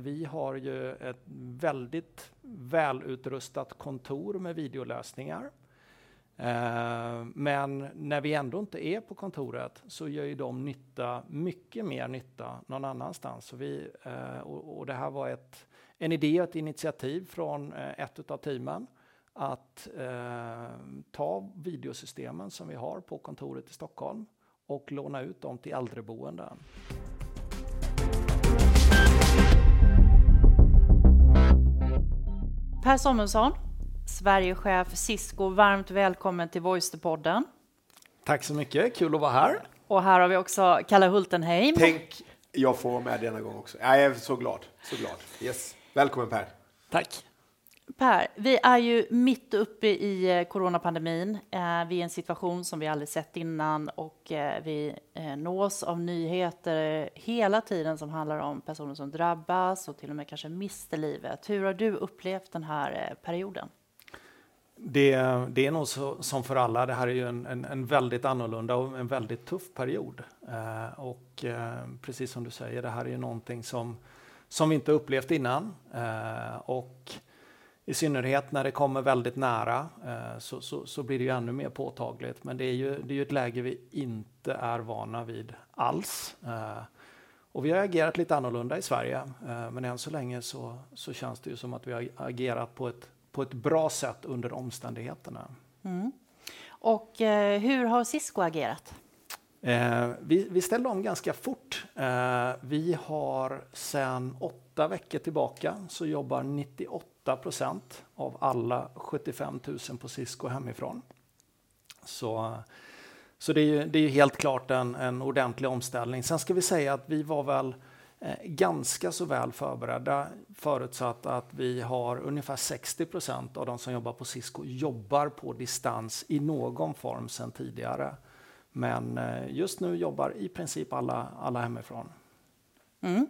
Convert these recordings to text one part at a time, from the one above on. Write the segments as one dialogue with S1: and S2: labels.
S1: vi har ju ett väldigt välutrustat kontor med videolösningar. Eh, men när vi ändå inte är på kontoret så gör ju de nytta, mycket mer nytta någon annanstans. Så vi, eh, och det här var ett, en idé och ett initiativ från eh, ett av teamen att eh, ta videosystemen som vi har på kontoret i Stockholm och låna ut dem till äldreboenden.
S2: Per Samuelsson, Sverigechef Cisco, varmt välkommen till Voice-podden.
S1: Tack så mycket, kul att vara här.
S2: Och här har vi också Kalle Hultenheim.
S3: Tänk, jag får vara med denna gång också. Jag är så glad, så glad. Yes. Välkommen Per.
S1: Tack.
S2: Per, vi är ju mitt uppe i eh, coronapandemin. Eh, vi är i en situation som vi aldrig sett innan och eh, vi nås av nyheter hela tiden som handlar om personer som drabbas och till och med kanske mister livet. Hur har du upplevt den här perioden?
S1: Det, det är nog så, som för alla. Det här är ju en, en, en väldigt annorlunda och en väldigt tuff period. Eh, och eh, precis som du säger, det här är ju någonting som, som vi inte upplevt innan. Eh, och i synnerhet när det kommer väldigt nära eh, så, så, så, blir det ju ännu mer påtagligt. Men det är ju, det är ju ett läge vi inte är vana vid alls. Eh, och vi har agerat lite annorlunda i Sverige, eh, men än så länge så, så känns det ju som att vi har agerat på ett, på ett bra sätt under omständigheterna. Mm.
S2: Och hur har Cisco agerat?
S1: Eh, vi, vi ställde om ganska fort. Eh, vi har sedan åtta veckor tillbaka så jobbar 98 procent av alla 75 000 på Cisco hemifrån. Så, så det är ju, det är helt klart en, en ordentlig omställning. Sen ska vi säga att vi var väl eh, ganska så väl förberedda förutsatt att vi har ungefär 60 procent av de som jobbar på Cisco jobbar på distans i någon form sedan tidigare. Men eh, just nu jobbar i princip alla, alla hemifrån.
S3: Mm.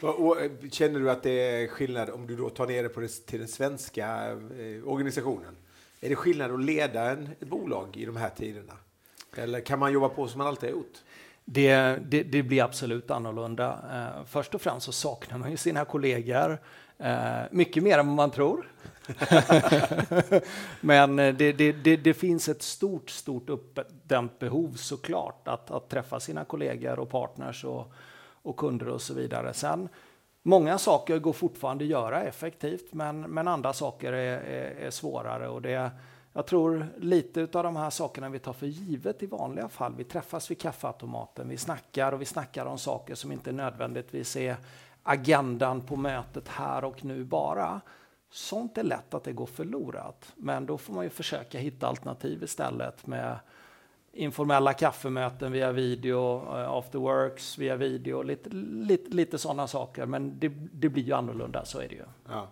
S3: Och, och, eh, känner du att det är skillnad om du då tar ner det på det, till den svenska eh, organisationen? Är det skillnad att leda en, ett bolag i de här tiderna? Eller kan man jobba på som man alltid har gjort?
S1: Det, det, det blir absolut annorlunda. Eh, först och främst så saknar man ju sina kollegor eh, mycket mer än vad man tror. Men eh, det, det, det, det, finns ett stort, stort uppdämt behov såklart att, att träffa sina kollegor och partners och, och kunder och så vidare. Sen, många saker går fortfarande att göra effektivt, men, men andra saker är, är, är svårare. Och det, jag tror lite av de här sakerna vi tar för givet i vanliga fall. Vi träffas vid kaffeautomaten, vi snackar och vi snackar om saker som inte nödvändigtvis är agendan på mötet här och nu bara. Sånt är lätt att det går förlorat, men då får man ju försöka hitta alternativ istället med informella kaffemöten via video, uh, after works via video, lite, lite, lite sådana saker. Men det, det, blir ju annorlunda, så är det ju.
S3: Ja.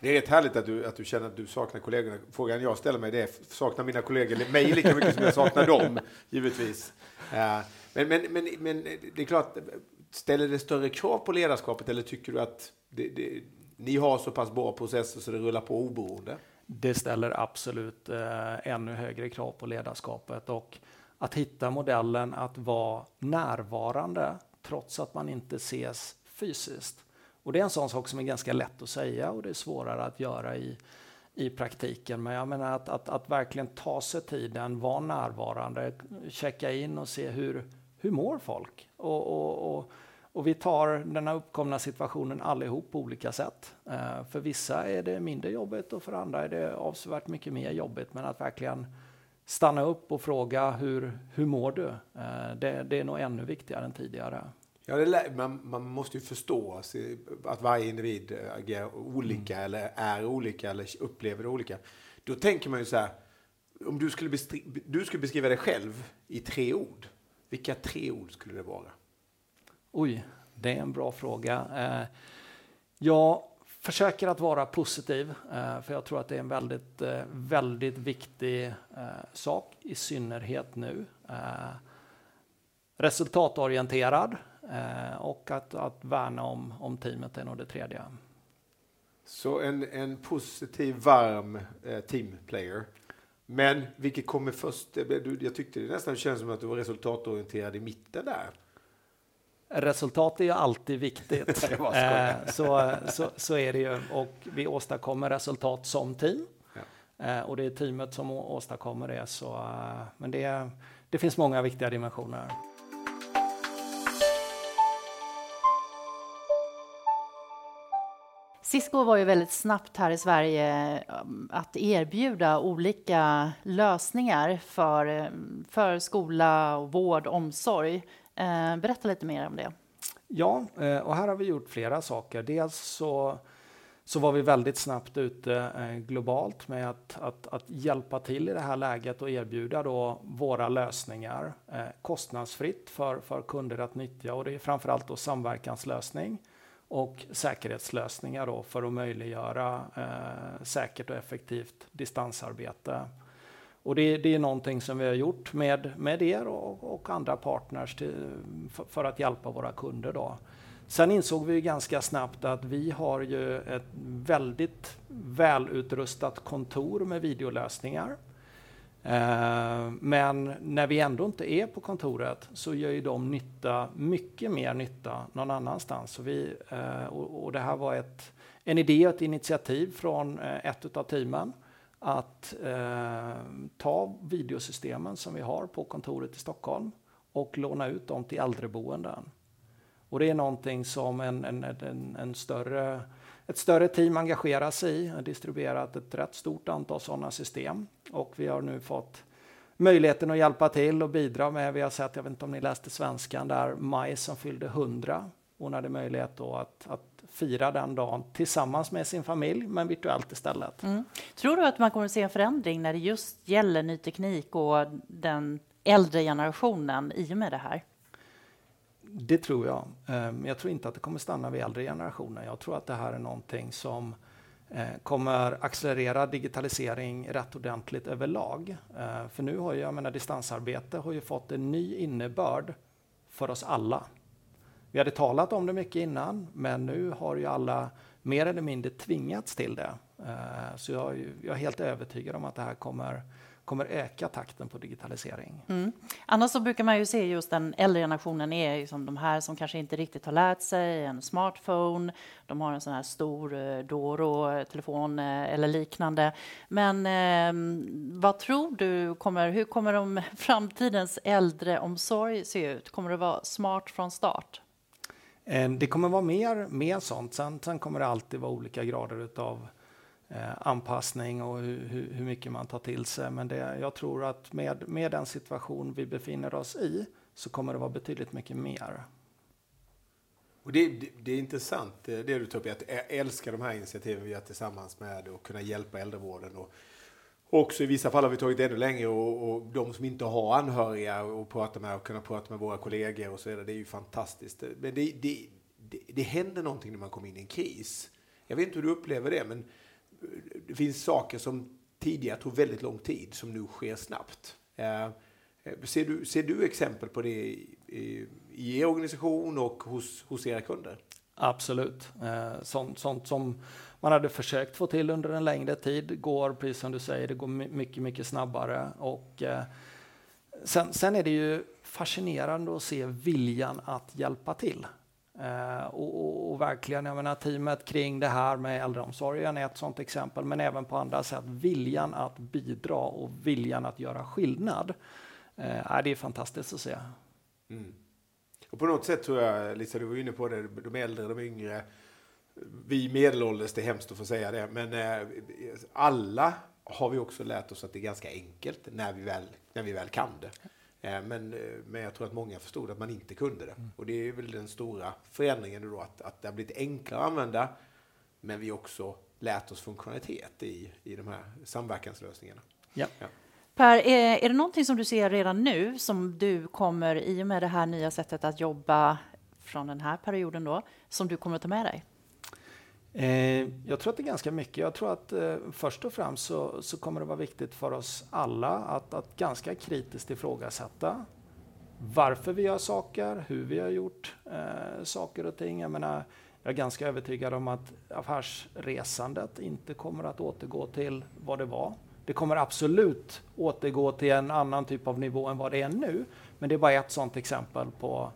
S3: Det är rätt härligt att du, att du känner att du saknar kollegorna. Frågan jag ställer mig är, saknar mina kollegor mig lika mycket som jag saknar dem, givetvis. Uh, men, men, men, men det är klart, ställer det större krav på ledarskapet eller tycker du att det, det, ni har så pass bra processer så det rullar på oberoende?
S1: Det ställer absolut eh, ännu högre krav på ledarskapet och att hitta modellen att vara närvarande trots att man inte ses fysiskt. Och det är en sån sak som är ganska lätt att säga och det är svårare att göra i, i praktiken. Men jag menar att, att, att verkligen ta sig tiden, vara närvarande, checka in och se hur, hur mår folk? Och, och, och, och vi tar den här uppkomna situationen allihop på olika sätt. Eh, för vissa är det mindre jobbigt och för andra är det avsevärt mycket mer jobbigt. Men att verkligen stanna upp och fråga hur, hur mår du? Eh, det, det är nog ännu viktigare än tidigare.
S3: Ja, det, man, man, måste ju förstå att varje individ agerar olika mm. eller är olika eller upplever det olika. Då tänker man ju så här, om du skulle, du skulle beskriva dig själv i tre ord, vilka tre ord skulle det vara?
S1: Oj, det är en bra fråga. Eh, jag försöker att vara positiv, eh, för jag tror att det är en väldigt, eh, väldigt viktig eh, sak, i synnerhet nu. Resultatorienterad och att, att värna om, om teamet är nog det tredje.
S3: Så en, en positiv, varm teamplayer. Men vilket kommer först? Jag tyckte det nästan kändes som att du var resultatorienterad i mitten där
S1: resultat är ju alltid viktigt. eh, så, så, så är det ju. Och vi åstadkommer resultat som team. Ja. Eh, och det är teamet som åstadkommer det. Så, eh, men det, det finns många viktiga dimensioner.
S2: Cisco var ju väldigt snabbt här i Sverige att erbjuda olika lösningar för, för skola, vård, omsorg. Eh, berätta lite mer om det.
S1: Ja, eh, och här har vi gjort flera saker. Dels så, så var vi väldigt snabbt ute eh, globalt med att, att, att hjälpa till i det här läget och erbjuda då våra lösningar eh, kostnadsfritt för, för kunder att nyttja. Och det är framförallt då samverkanslösning och säkerhetslösningar då för att möjliggöra eh, säkert och effektivt distansarbete. Och det, det, är någonting som vi har gjort med, med er och, och andra partners till, för, för, att hjälpa våra kunder. Då. Sen insåg vi ganska snabbt att vi har ju ett väldigt välutrustat kontor med videolösningar. Eh, men när vi ändå inte är på kontoret så gör ju de nytta, mycket mer nytta någon annanstans. Så vi, eh, och, det här var ett, en idé och ett initiativ från eh, ett av teamen att eh, ta videosystemen som vi har på kontoret i Stockholm och låna ut dem till äldreboenden. Och det är någonting som en, en, en, en större ett större team engagerar sig i, har distribuerat ett rätt stort antal sådana system och vi har nu fått möjligheten att hjälpa till och bidra med, vi har sett, jag vet inte om ni läste svenskan, där Maj som fyllde 100, hon hade möjlighet då att, att fira den dagen tillsammans med sin familj, men virtuellt istället. Mm.
S2: Tror du att man kommer att se en förändring när det just gäller ny teknik och den äldre generationen i och med det här?
S1: Det tror jag. Ehm, jag tror inte att det kommer stanna vid äldre generationer. Jag tror att det här är någonting som eh, kommer accelerera digitalisering rätt ordentligt överlag. Ehm, för nu har ju, jag menar, distansarbete har ju fått en ny innebörd för oss alla. Vi hade talat om det mycket innan, men nu har ju alla mer eller mindre tvingats till det. Eh, så jag, jag är helt övertygad om att det här kommer kommer öka takten på digitalisering. Mm.
S2: Annars så brukar man ju se just den äldre generationen är liksom de här som kanske inte riktigt har lärt sig en smartphone. De har en sån här stor eh, Doro-telefon eh, eh, eller liknande. Men eh, vad tror du kommer, hur kommer de framtidens äldreomsorg se ut? Kommer det vara smart från start?
S1: Eh, det kommer vara mer, mer sånt. Sen, sen kommer det alltid vara olika grader utav eh, anpassning och hur, hur, hur, mycket man tar till sig. Men det, jag tror att med, med den situation vi befinner oss i så kommer det vara betydligt mycket mer.
S3: Och det, det, det är intressant eh, det du tar upp, att älska de här initiativen vi gör tillsammans med och kunna hjälpa äldrevården. Och också i vissa fall har vi tagit ännu längre och, och de som inte har anhöriga och prata med och kunna prata med våra kollegor och så vidare. Det är ju fantastiskt. Men det, det, det, det händer någonting när man kommer in i en kris. Jag vet inte hur du upplever det, men det finns saker som tidigare tog väldigt lång tid som nu sker snabbt. Eh, ser du, ser du exempel på det i, i, i er organisation och hos, hos era kunder?
S1: Absolut. Eh, sånt, sånt som man hade försökt få till under en längre tid går, precis som du säger, det går mycket, mycket snabbare. Och, eh, sen, sen är det ju fascinerande att se viljan att hjälpa till. Eh, och, och, och, verkligen, jag menar teamet kring det här med äldreomsorgen är ett sådant exempel, men även på andra sätt. Viljan att bidra och viljan att göra skillnad. Eh, det är fantastiskt att se. Mm.
S3: Och på något sätt tror jag, Lisa, du var inne på det, de äldre, de yngre, vi medelålders, det är hemskt att få säga det, men uh, alla har vi också lärt oss att det är ganska enkelt när vi väl, när vi väl kan det. Eh, men, eh, men jag tror att många förstod att man inte kunde det. Mm. Och det är väl den stora förändringen då, att, att det har blivit enklare att använda, men vi också lärt oss funktionalitet i, i de här samverkanslösningarna.
S2: Ja. ja. Per, är, är det någonting som du ser redan nu som du kommer, i och med det här nya sättet att jobba från den här perioden då, som du kommer att ta med dig?
S1: Eh, jag tror att det är ganska mycket. Jag tror att eh, först och främst så, så, kommer det vara viktigt för oss alla att, att ganska kritiskt ifrågasätta varför vi gör saker, hur vi har gjort eh, saker och ting. Jag, menar, jag är ganska övertygad om att affärsresandet inte kommer att återgå till vad det var. Det kommer absolut återgå till en annan typ av nivå än vad det är nu. Men det är bara ett sådant exempel på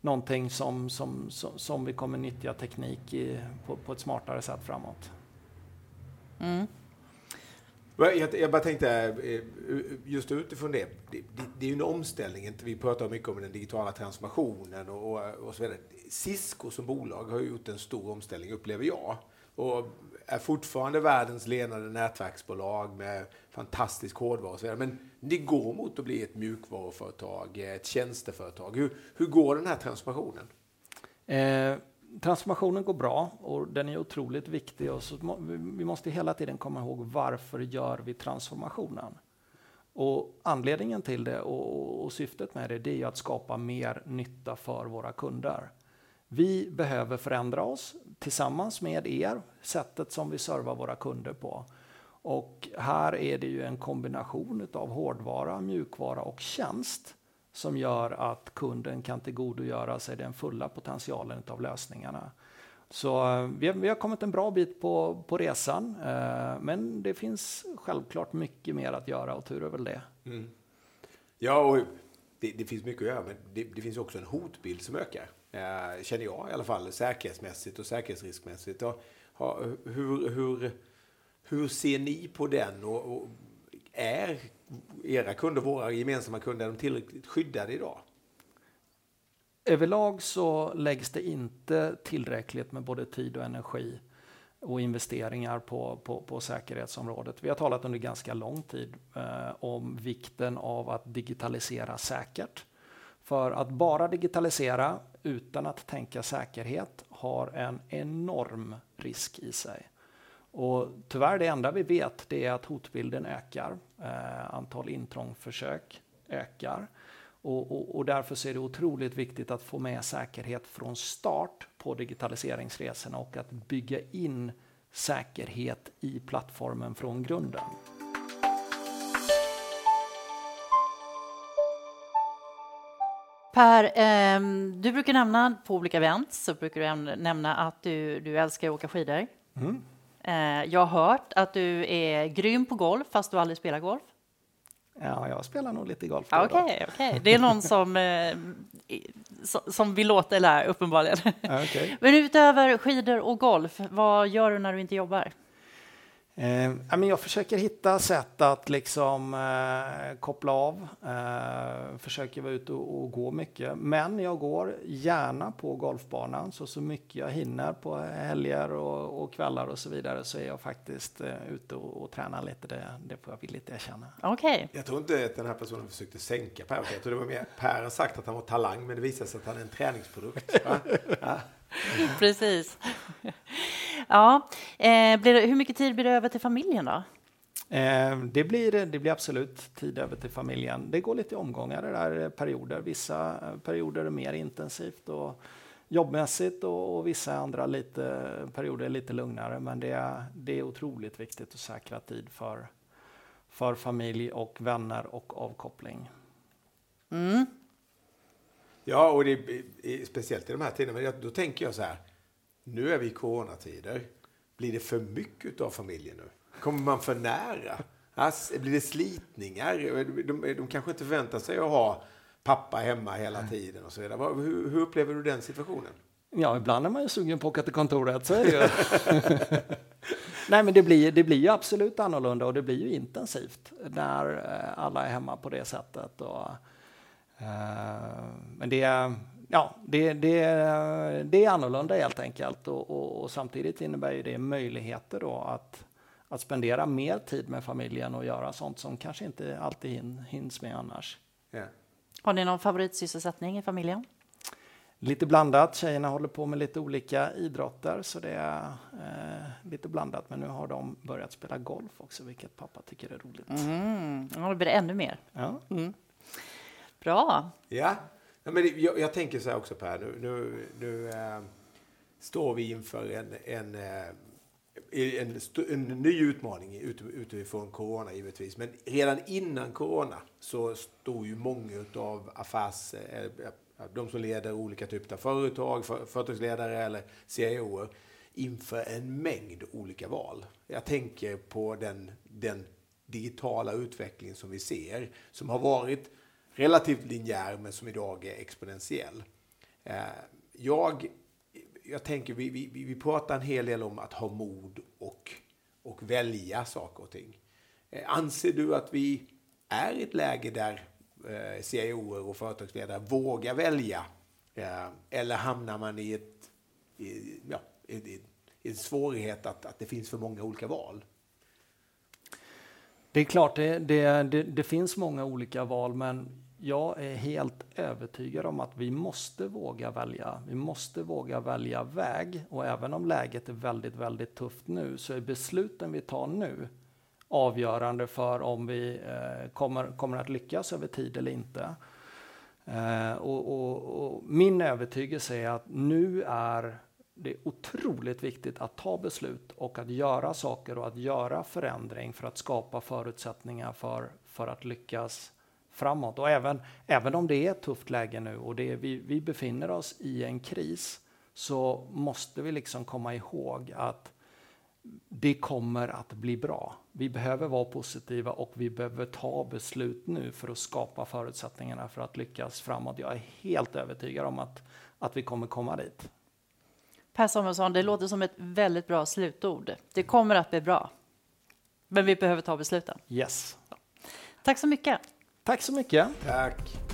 S1: någonting som, som, som, som vi kommer nyttja teknik i, på, på ett smartare sätt framåt.
S2: Mm.
S3: Jag, jag bara tänkte, eh, just utifrån det, det, det, det är ju en omställning, vi pratar mycket om den digitala transformationen och, och, och så vidare. Cisco som bolag har gjort en stor omställning, upplever jag. Och är fortfarande världens ledande nätverksbolag med fantastisk hårdvara och så vidare. Men det går mot att bli ett mjukvaruföretag, ett tjänsteföretag. Hur, hur går den här transformationen?
S1: Eh, transformationen går bra och den är otroligt viktig. Och så må, vi måste hela tiden komma ihåg varför gör vi transformationen? Och anledningen till det och, och syftet med det, det är att skapa mer nytta för våra kunder. Vi behöver förändra oss tillsammans med er, sättet som vi servar våra kunder på. Och här är det ju en kombination av hårdvara, mjukvara och tjänst som gör att kunden kan tillgodogöra sig den fulla potentialen av lösningarna. Så eh, vi har, vi har kommit en bra bit på, på resan, eh, men det finns självklart mycket mer att göra och tur är väl det. Mm.
S3: Ja, och det, det, finns mycket att göra, men det, det finns också en hotbild som ökar. Eh, känner jag i alla fall, säkerhetsmässigt och säkerhetsriskmässigt. Och, ha, hur, hur, hur ser ni på den? Och, och, är era kunder, våra gemensamma kunder, är de tillräckligt skyddade idag?
S1: Överlag så läggs det inte tillräckligt med både tid och energi och investeringar på, på, på säkerhetsområdet. Vi har talat under ganska lång tid eh, om vikten av att digitalisera säkert. För att bara digitalisera utan att tänka säkerhet har en enorm risk i sig. Och tyvärr det enda vi vet det är att hotbilden ökar. Eh, antal intrångförsök ökar. Och, och, och, därför är det otroligt viktigt att få med säkerhet från start på digitaliseringsresorna och att bygga in säkerhet i plattformen från grunden.
S2: Per, eh, du brukar nämna på olika events så brukar du nämna att du, du älskar att åka skidor. Mm. Eh, jag har hört att du är grym på golf fast du aldrig spelar golf.
S1: Ja, jag spelar nog lite golf.
S2: Okej, okay, okay, det är någon som, eh, som vill låta där uppenbarligen. Okay. Men utöver skidor och golf, vad gör du när du inte jobbar?
S1: Eh, jag försöker hitta sätt att liksom eh, koppla av. Eh, försöker vara ute och, och, gå mycket. Men jag går gärna på golfbanan. Så, så mycket jag hinner på helger och, och kvällar och så vidare så är jag faktiskt eh, ute och, och tränar lite. Det, det får jag villigt erkänna.
S2: Okay.
S3: Jag tror inte att den här personen försökte sänka Per. Jag tror det var mer Per har sagt att han var talang men det visade sig att han är en träningsprodukt.
S2: Precis. Ja, eh, blir det, hur mycket tid blir det över till familjen då?
S1: Eh, det, blir, det blir absolut tid över till familjen. Det går lite i omgångar det där perioder. Vissa perioder är mer intensivt och jobbmässigt och, och vissa andra lite, perioder är lite lugnare. Men det är, det är otroligt viktigt att säkra tid för, för familj och vänner och avkoppling.
S3: Mm. Ja, och det är, speciellt i de här tiderna. Men då tänker jag så här nu är vi i coronatider. Blir det för mycket av familjen nu? Kommer man för nära? Alltså, blir det slitningar? De, de kanske inte förväntar sig att ha pappa hemma hela tiden och så vidare. Hur, hur upplever du den situationen?
S1: Ja, ibland är man ju sugen på att åka till kontoret, så är det ju. Nej, men det blir, det blir ju absolut annorlunda och det blir ju intensivt när eh, alla är hemma på det sättet. Och, uh, men det, ja, det, det, det är annorlunda helt enkelt och, och, och, samtidigt innebär det möjligheter då att, att spendera mer tid med familjen och göra sånt som kanske inte alltid hin, hinns med annars. Yeah.
S2: Har ni någon favoritsysselsättning i familjen?
S1: Lite blandat. Tjejerna håller på med lite olika idrotter så det är eh, lite blandat. Men nu har de börjat spela golf också, vilket pappa tycker är roligt.
S2: Mm. Ja, då blir det ännu mer.
S1: Ja. Mm.
S2: Bra.
S3: Ja, Ja, men jag, jag, tänker så här också Per, nu, nu, nu äh, står vi inför en, en, äh, en, en, ny utmaning utifrån corona givetvis. Men redan innan corona så stod ju många av affärs, äh, de som leder olika typer av företag, för, företagsledare eller CIO inför en mängd olika val. Jag tänker på den, den digitala utveckling som vi ser, som har varit relativt linjär men som idag är exponentiell. Eh, jag, jag tänker, vi, vi, vi pratar en hel del om att ha mod och, och välja saker och ting. Eh, anser du att vi är i ett läge där eh, CIO och företagsledare vågar välja? Eller hamnar man i, ett, i, ja, i, i en svårighet att, att det finns för många olika val?
S1: Det är klart, det, det, det, det, finns många olika val, men jag är helt övertygad om att vi måste våga välja. Vi måste våga välja väg och även om läget är väldigt, väldigt tufft nu så är besluten vi tar nu avgörande för om vi eh, kommer, kommer att lyckas över tid eller inte. Eh, och, och, och min övertygelse är att nu är det är otroligt viktigt att ta beslut och att göra saker och att göra förändring för att skapa förutsättningar för, för att lyckas framåt. Och även, även om det är ett tufft läge nu och det är, vi, vi befinner oss i en kris så måste vi liksom komma ihåg att det kommer att bli bra. Vi behöver vara positiva och vi behöver ta beslut nu för att skapa förutsättningarna för att lyckas framåt. Jag är helt övertygad om att, att vi kommer komma dit.
S2: Per Samuelsson, det låter som ett väldigt bra slutord. Det kommer att bli bra. Men vi behöver ta besluten.
S1: Yes.
S2: Tack så mycket.
S1: Tack så mycket.
S3: Tack.